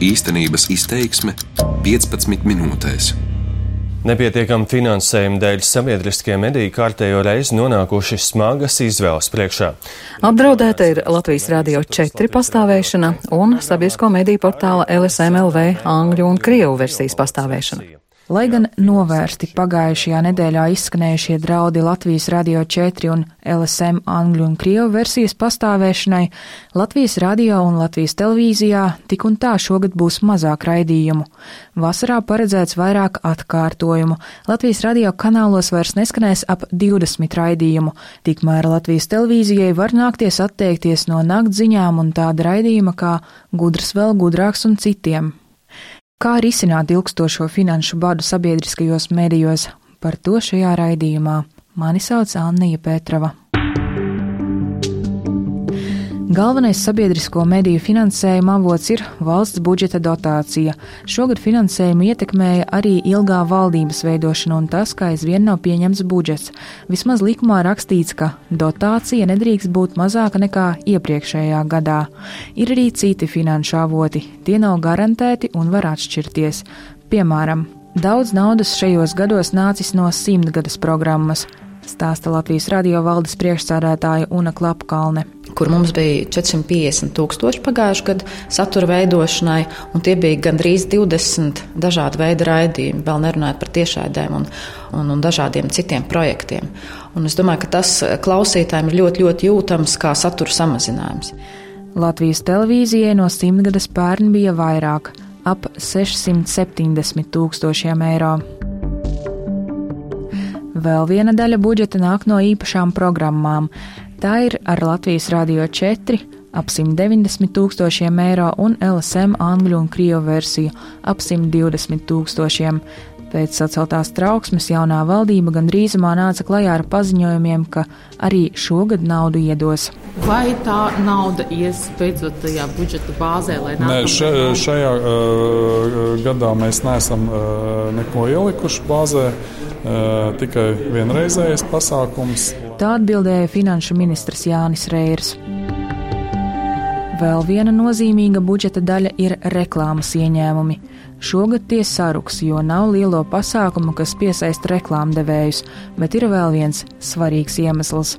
Īstenības izteiksme 15 minūtēs. Nepietiekama finansējuma dēļ sabiedriskie mediji kārtējo reizi nonākuši smagas izvēles priekšā. Apdraudēta ir Latvijas Rādio 4 pastāvēšana un sabiedrisko mediju portāla LSMLV angļu un krievu versijas pastāvēšana. Lai gan novērsti pagājušajā nedēļā izskanējušie draudi Latvijas Radio 4 un LSM angļu un krievu versijas pastāvēšanai, Latvijas radio un Latvijas televīzijā tik un tā šogad būs mazāk raidījumu. Vasarā paredzēts vairāk atkārtojumu. Latvijas radio kanālos vairs neskanēs ap 20 raidījumu, tikmēr Latvijas televīzijai var nākties atteikties no naktziņām un tāda raidījuma kā gudrs vēl gudrāks un citiem. Kā risināt ilgstošo finanšu badu sabiedriskajos medijos? Par to šajā raidījumā. Mani sauc Annija Pētrava. Galvenais sabiedrisko mediju finansējuma avots ir valsts budžeta dotācija. Šogad finansējumu ietekmēja arī ilgā valdības veidošana un tas, ka aizvien nav pieņemts budžets. Vismaz likumā rakstīts, ka dotācija nedrīkst būt mazāka nekā iepriekšējā gadā. Ir arī citi finanšu avoti, tie nav garantēti un var atšķirties. Piemēram, daudz naudas šajos gados nācis no simtgades programmas stāsta Latvijas radio valdes priekšsādātāja Una Klapkalne. Kur mums bija 450 tūkstoši pagājušajā gadā satura veidošanai, un tie bija gandrīz 20 dažādu veidu raidījumi, vēl nerunājot par tiešraidēm un, un, un dažādiem citiem projektiem. Un es domāju, ka tas klausītājiem ir ļoti, ļoti jūtams kā satura samazinājums. Latvijas televīzijai no simtgades pērn bija vairāk - ap 670 tūkstošiem eiro. Vēl viena daļa budžeta nāk no īpašām programmām. Tā ir ar Latvijas Rādio 4 ap 190 tūkstošiem eiro un LSM angļu un krievu versiju ap 120 tūkstošiem. Pēc saceltās trauksmes jaunā valdība gandrīzumā nāca klajā ar paziņojumiem, ka arī šogad naudu iedos. Vai tā nauda ies beidzot tajā budžeta bāzē? Nē, še, šajā uh, gadā mēs neesam uh, neko ielikuši bāzē. Uh, tikai vienreizējais pasākums. Tā atbildēja finanšu ministrs Jānis Reirs. Vēl viena nozīmīga budžeta daļa ir reklāmas ieņēmumi. Šogad tie saruks, jo nav lielo pasākumu, kas piesaista reklāmdevējus, bet ir vēl viens svarīgs iemesls.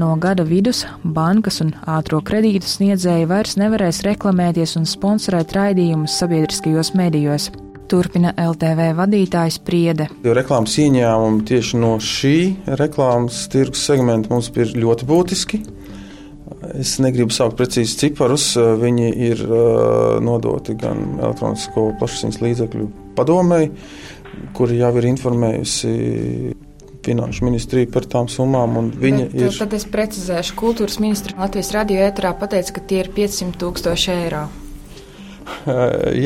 No gada vidus bankas un ātrā kredītu sniedzēji vairs nevarēs reklamēties un sponsorēt raidījumus sabiedriskajos medijos. Turpina LTV vadītājs Priede. Reklāmas ieņēmumi tieši no šī reklāmas tirgus segmenta mums ir ļoti būtiski. Es negribu saukt precīzi ciparus. Viņi ir uh, nodoti gan elektronisko plašsaziņas līdzekļu padomēji, kuri jau ir informējusi Finanšu ministrija par tām summām. Bet, ir... Tad es precizēšu, kultūras ministra Latvijas radio ēterā pateica, ka tie ir 500 tūkstoši eiro.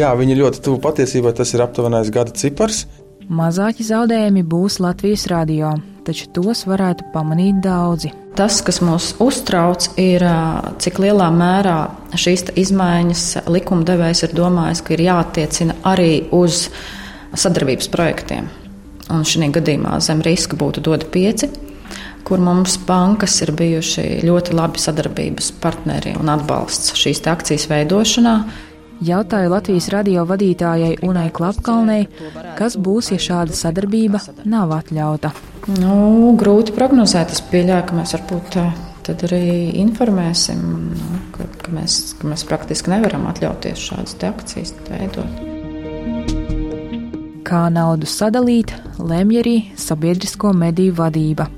Jā, viņi ļoti tuvu patiesībai, tas ir aptuvenais gada cipars. Mazāki zaudējumi būs Latvijas radio, taču tos varētu pamanīt daudzi. Tas, kas mūs uztrauc, ir cik lielā mērā šīs izmaiņas likumdevējs ir domājis, ka ir jāattiecina arī uz sadarbības projektiem. Un šī gadījumā zem riska būtu dota pieci, kur mums bankas ir bijuši ļoti labi sadarbības partneri un atbalsts šīs akcijas veidošanā. Jautāju Latvijas radio vadītājai Unai Klapkalnei, kas būs, ja šāda sadarbība nav atļauta. Nu, grūti prognozēt. Es pieļauju, ka mēs varbūt tad arī informēsim, nu, ka, ka, mēs, ka mēs praktiski nevaram atļauties šādas akcijas veidot. Kā naudu sadalīt, lemj arī sabiedrisko mediju vadība.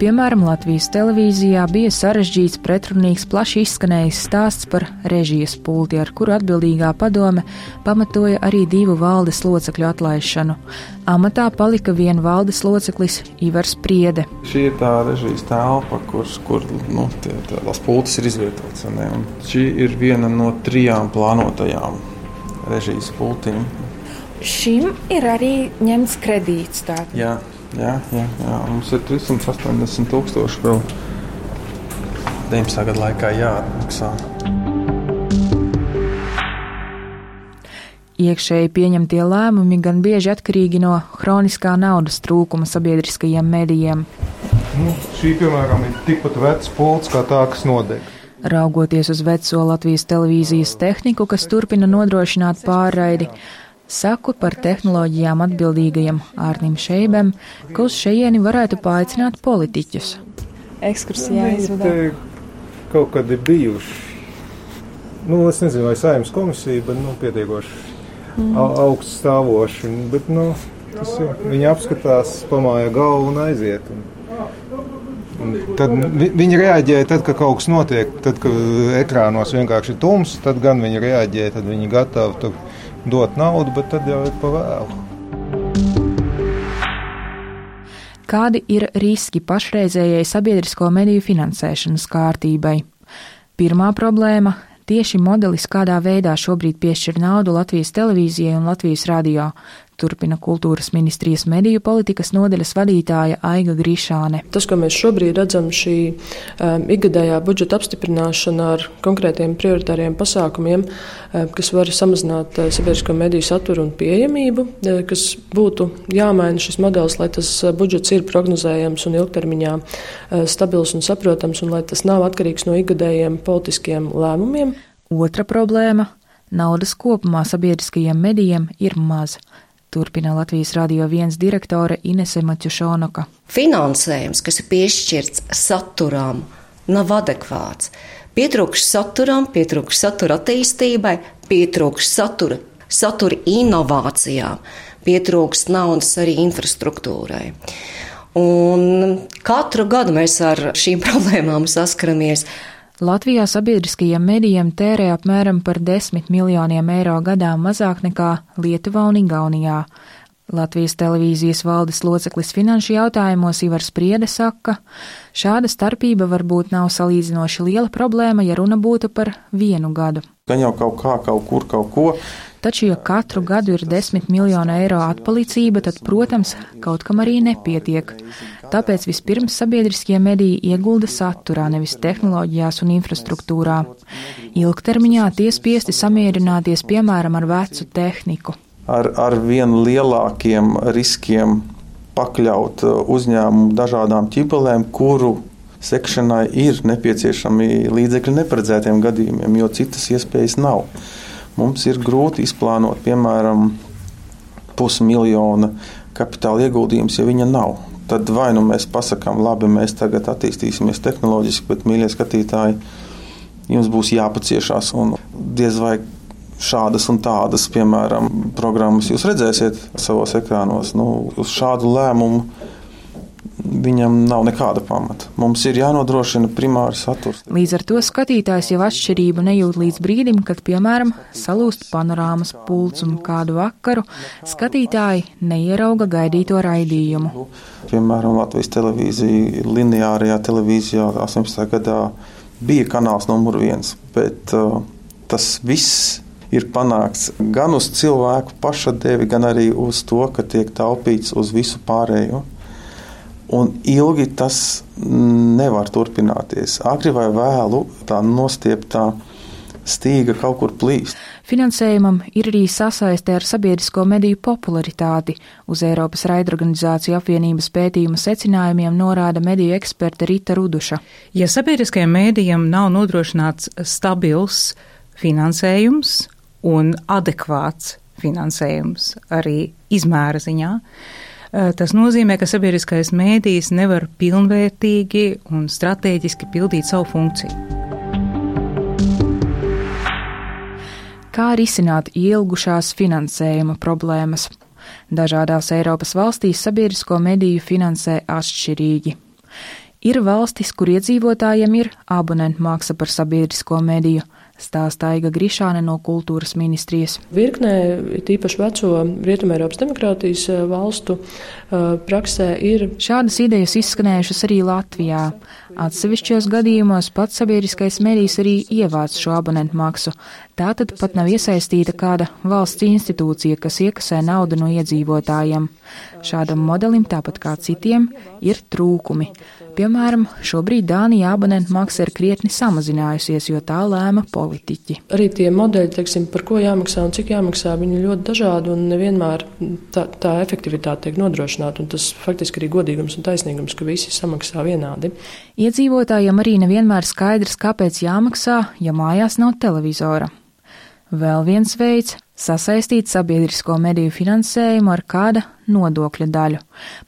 Piemēram, Latvijas televīzijā bija sarežģīts, pretrunīgs, plaši izskanējis stāsts par režijas pulti, ar kuru atbildīgā padome pamatoja arī divu valdes locekļu atlaišanu. Amatā palika viena valdes loceklis Ivars Priede. Šī ir tā režijas telpa, kur, kur nu, tie, tās pultis ir izvietotas. Šī ir viena no trijām plānotajām režijas pultīm. Šim ir arī ņemts kredīts. Tātad. Jā. Jā, jā, jā. mums ir 380 tūkstoši vēl 19. gada laikā jāatmaksā. Iekšēji pieņemtie lēmumi gan bieži atkarīgi no hroniskā naudas trūkuma sabiedriskajiem medijiem. Nu, šī, piemēram, ir tikpat vecs pults kā tā, kas nodeg. Raugoties uz veco Latvijas televīzijas tehniku, kas turpina nodrošināt pārraidi, saku par tehnoloģijām atbildīgajam Ārnim Šeibem, ka uz šejieni varētu paaicināt politiķus. Ekskursijā izvada. Kaut kad ir bijuši. Nu, es nezinu, vai saimnes komisija, bet nu, pietiekoši mm. augsts stāvoši. Bet, nu, tas ir. Viņi apskatās, pamāja galvu un aiziet. Un, Tad viņi reaģēja, tad, kad kaut kas notiek, tad, kad ekrānos vienkārši ir tums, tad gan viņi reaģē, tad viņi ir gatavi dot naudu, bet tad jau ir pa vēlu. Kādi ir riski pašreizējai sabiedrisko mediju finansēšanas kārtībai? Pirmā problēma tieši modelis, kādā veidā šobrīd piešķir naudu Latvijas televīzijai un Latvijas radio turpina kultūras ministrijas mediju politikas nodeļas vadītāja Aiga Grīšāne. Tas, ko mēs šobrīd redzam, šī um, ikgadējā budžeta apstiprināšana ar konkrētiem prioritāriem pasākumiem, um, kas var samazināt uh, sabiedrisko mediju saturu un pieejamību, uh, kas būtu jāmaina šis modelis, lai tas uh, budžets ir prognozējams un ilgtermiņā uh, stabils un saprotams, un lai tas nav atkarīgs no ikgadējiem politiskiem lēmumiem. Otra problēma - naudas kopumā sabiedriskajiem medijiem ir maz. Turpina Latvijas Rādio 1 direktore Inese Maķušonoka. Finansējums, kas ir piešķirts saturam, nav adekvāts. Pietrūkst saturam, pietrūkst satura attīstībai, pietrūkst satura, satura inovācijām, pietrūkst naudas arī infrastruktūrai. Un katru gadu mēs ar šīm problēmām saskaramies. Latvijā sabiedriskajiem medijiem tērē apmēram par 10 miljoniem eiro gadā mazāk nekā Lietuvā un Igaunijā. Latvijas televīzijas valdes loceklis finanšu jautājumos Ivars Priede saka, šāda starpība varbūt nav salīdzinoši liela problēma, ja runa būtu par vienu gadu. Gan jau kaut kā, kaut kur, kaut ko. Taču, ja katru gadu ir desmit miljonu eiro atpalicība, tad, protams, kaut kam arī nepietiek. Tāpēc vispirms sabiedriskie mediji iegulda saturā, nevis tehnoloģijās un infrastruktūrā. Ilgtermiņā tie spiesti samierināties, piemēram, ar vecu tehniku. Ar, ar vien lielākiem riskiem pakļaut uh, uzņēmumu dažādām ķibelēm, kuru sekšanai ir nepieciešami līdzekļi neparedzētiem gadījumiem, jo citas iespējas nav mums ir grūti izplānot, piemēram, pusmiljona kapitāla ieguldījums, ja viņa nav. Tad vai nu mēs pasakām, labi, mēs tagad attīstīsimies tehnoloģiski, bet, mīļie skatītāji, jums būs jāpaciešās un diez vai šādas un tādas, piemēram, programmas jūs redzēsiet savos ekrānos. Nu, uz šādu lēmumu viņam nav nekāda pamata. Mums ir jānodrošina primārs saturs. Līdz ar to skatītājs jau atšķirību nejūt līdz brīdim, kad, piemēram, salūst panorāmas pults un kādu vakaru skatītāji neierauga gaidīto raidījumu. Piemēram, Latvijas televīzija, lineārajā televīzijā 18. gadā bija kanāls numur viens, bet uh, tas viss ir panākts gan uz cilvēku pašadevi, gan arī uz to, ka tiek taupīts uz visu pārējo. Un ilgi tas nevar turpināties. Agri vai vēlu tā nostieptā stīga kaut kur plīst. Finansējumam ir arī sasaiste ar sabiedrisko mediju popularitāti. Uz Eiropas raidorganizāciju apvienības pētījuma secinājumiem norāda mediju eksperte Rita Ruduša. Ja sabiedriskajiem mēdījiem nav nodrošināts stabils finansējums un adekvāts finansējums arī izmēra ziņā, tas nozīmē, ka sabiedriskais mēdījis nevar pilnvērtīgi un strateģiski pildīt savu funkciju. Kā risināt ilgušās finansējuma problēmas? Dažādās Eiropas valstīs sabiedrisko mediju finansē atšķirīgi. Ir valstis, kur iedzīvotājiem ir abonentmaksa par sabiedrisko mediju, stāsta Aiga Grišāne no kultūras ministrijas. Virknē, tīpaši veco Rietumēropas demokrātijas eh, valstu eh, praksē, ir šādas idejas izskanējušas arī Latvijā. Atsevišķos gadījumos pats sabiedriskais medijs arī ievāc šo abonentu maksu. Tātad pat nav iesaistīta kāda valsts institūcija, kas iekasē naudu no iedzīvotājiem. Šādam modelim, tāpat kā citiem, ir trūkumi. Piemēram, šobrīd Dānijā abonentu maksa ir krietni samazinājusies, jo tā lēma politiķi. Arī tie modeļi, teiksim, par ko jāmaksā un cik jāmaksā, viņi ir ļoti dažādi un nevienmēr tā, tā efektivitāte tiek nodrošināta. Tas faktiski arī godīgums un taisnīgums, ka visi samaksā vienādi. Iedzīvotājiem arī nevienmēr skaidrs, kāpēc jāmaksā, ja mājās nav televizora. Vēl viens veids - sasaistīt sabiedrisko mediju finansējumu ar kāda nodokļa daļu.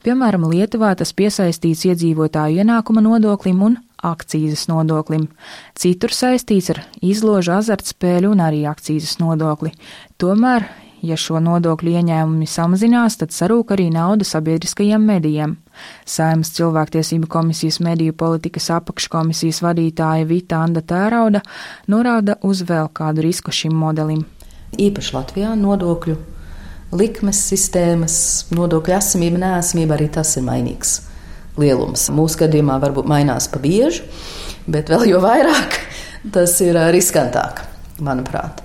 Piemēram, Lietuvā tas piesaistīts iedzīvotāju ienākuma nodoklim un akcijas nodoklim. Citur saistīts ar izložu azartspēļu un arī akcijas nodokli. Tomēr Ja šo nodokļu ieņēmumi samazinās, tad sarūk arī nauda sabiedriskajiem medijiem. Saimas cilvēktiesību komisijas mediju politikas apakškomisijas vadītāja Vita Anda Tērauda norāda uz vēl kādu risku šim modelim. Īpaši Latvijā nodokļu likmes sistēmas, nodokļu esamība, nēsamība arī tas ir mainīgs lielums. Mūsu gadījumā varbūt mainās pa bieži, bet vēl jo vairāk tas ir riskantāk, manuprāt.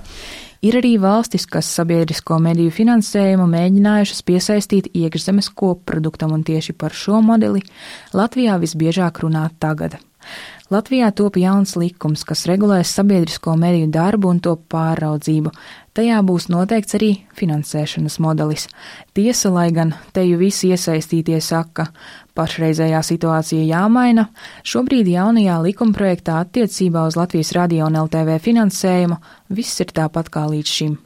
Ir arī valstis, kas sabiedrisko mediju finansējumu mēģinājušas piesaistīt iekšzemes koproduktam, un tieši par šo modeli Latvijā visbiežāk runā tagad. Latvijā top jauns likums, kas regulēs sabiedrisko mediju darbu un to pāraudzību. Tajā būs noteikts arī finansēšanas modelis. Tiesa, lai gan te jau visi iesaistītie saka, pašreizējā situācija jāmaina, šobrīd jaunajā likumprojektā attiecībā uz Latvijas radio un LTV finansējumu viss ir tāpat kā līdz šim.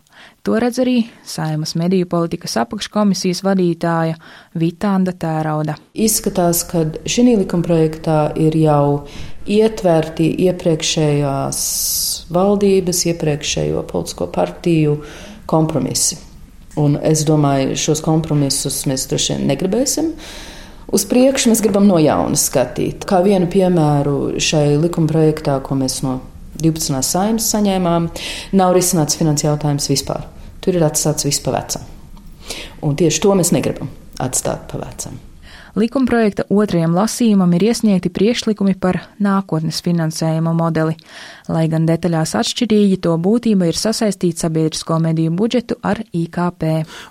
To redz arī Saimas mediju politikas apakškomisijas vadītāja Vitānda Tērauda. Izskatās, ka šī likumprojektā ir jau ietverti iepriekšējās valdības, iepriekšējo politisko partiju kompromisi. Un es domāju, šos kompromisus mēs droši vien negribēsim. Uz priekšu mēs gribam no jauna skatīt. Kā vienu piemēru šai likumprojektā, ko mēs no 12. saimnes saņēmām, nav risināts finanses jautājums vispār. Tur ir atstāts viss pa vecam. Un tieši to mēs negribam atstāt pa vecam. Likumprojekta otrajam lasījumam ir iesniegti priekšlikumi par nākotnes finansējuma modeli. Lai gan detaļās atšķirīgi, to būtība ir sasaistīt sabiedrisko mediju budžetu ar IKP.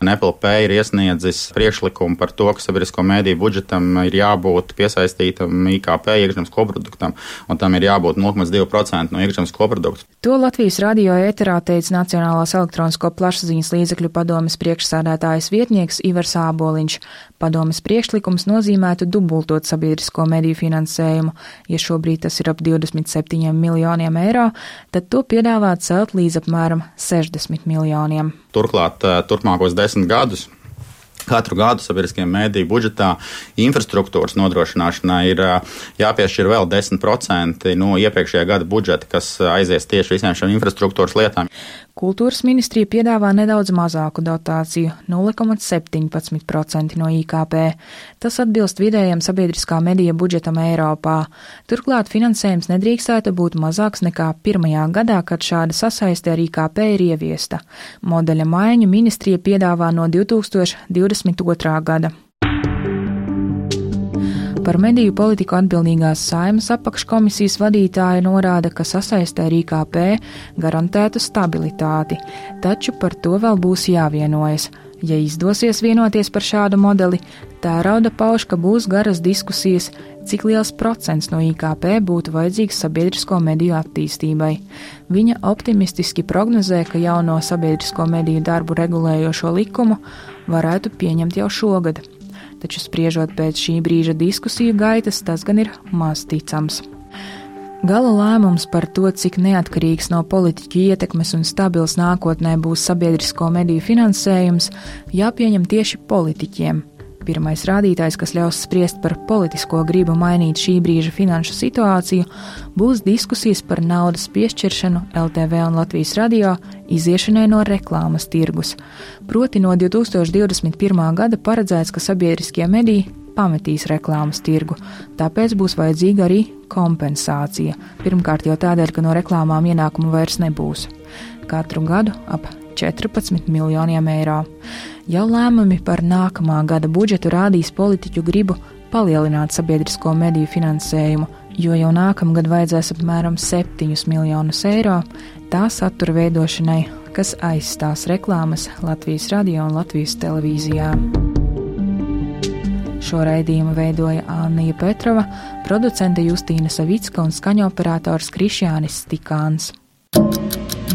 Un NPLP ir iesniedzis priekšlikumu par to, ka sabiedrisko mediju budžetam ir jābūt piesaistītam IKP iekšzemes koproduktam, un tam ir jābūt 0,2% no iekšzemes koprodukta. To Latvijas radio ēterā teica Nacionālās elektronisko plašsaziņas līdzekļu padomes priekšsādātājas vietnieks Ivars Āboliņš. Padomes priekšlikums nozīmētu dubultot sabiedrisko mediju finansējumu. Ja šobrīd tas ir ap 27 miljoniem eiro, tad to piedāvā celt līdz apmēram 60 miljoniem. Turklāt eh, turpmākos desmit gadus Katru gadu sabiedriskajiem mēdīju budžetā infrastruktūras nodrošināšanai ir eh, jāpiešķir vēl 10% no iepriekšējā gada budžeta, kas aizies tieši visiem šiem infrastruktūras lietām. Kultūras ministrija piedāvā nedaudz mazāku dotāciju - 0,17% no IKP. Tas atbilst vidējiem sabiedriskā medija budžetam Eiropā. Turklāt finansējums nedrīkstētu būt mazāks nekā pirmajā gadā, kad šāda sasaiste ar IKP ir ieviesta. Modeļa maiņu ministrija piedāvā no 2022. gada. Par mediju politiku atbildīgās saimas apakškomisijas vadītāja norāda, ka sasaistē ar IKP garantētu stabilitāti, taču par to vēl būs jāvienojas. Ja izdosies vienoties par šādu modeli, tērauda pauž, ka būs garas diskusijas, cik liels procents no IKP būtu vajadzīgs sabiedrisko mediju attīstībai. Viņa optimistiski prognozē, ka jauno sabiedrisko mediju darbu regulējošo likumu varētu pieņemt jau šogad taču spriežot pēc šī brīža diskusiju gaitas, tas gan ir maz ticams. Gala lēmums par to, cik neatkarīgs no politiķu ietekmes un stabils nākotnē būs sabiedrisko mediju finansējums, jāpieņem tieši politiķiem, Pirmais rādītājs, kas ļaus spriest par politisko gribu mainīt šī brīža finanšu situāciju, būs diskusijas par naudas piešķiršanu LTV un Latvijas radio iziešanai no reklāmas tirgus. Proti no 2021. gada paredzēts, ka sabiedriskie mediji pametīs reklāmas tirgu, tāpēc būs vajadzīga arī kompensācija. Pirmkārt jau tādēļ, ka no reklāmām ienākumu vairs nebūs. Katru gadu ap 14 miljoniem eiro. Jau lēmumi par nākamā gada budžetu rādīs politiķu gribu palielināt sabiedrisko mediju finansējumu, jo jau nākamgad vajadzēs apmēram 7 miljonus eiro tā satura veidošanai, kas aizstās reklāmas Latvijas radio un Latvijas televīzijā. Šo raidījumu veidoja Anna Petrova, producente Justīna Savicka un skaņoperators Krišjānis Stikāns.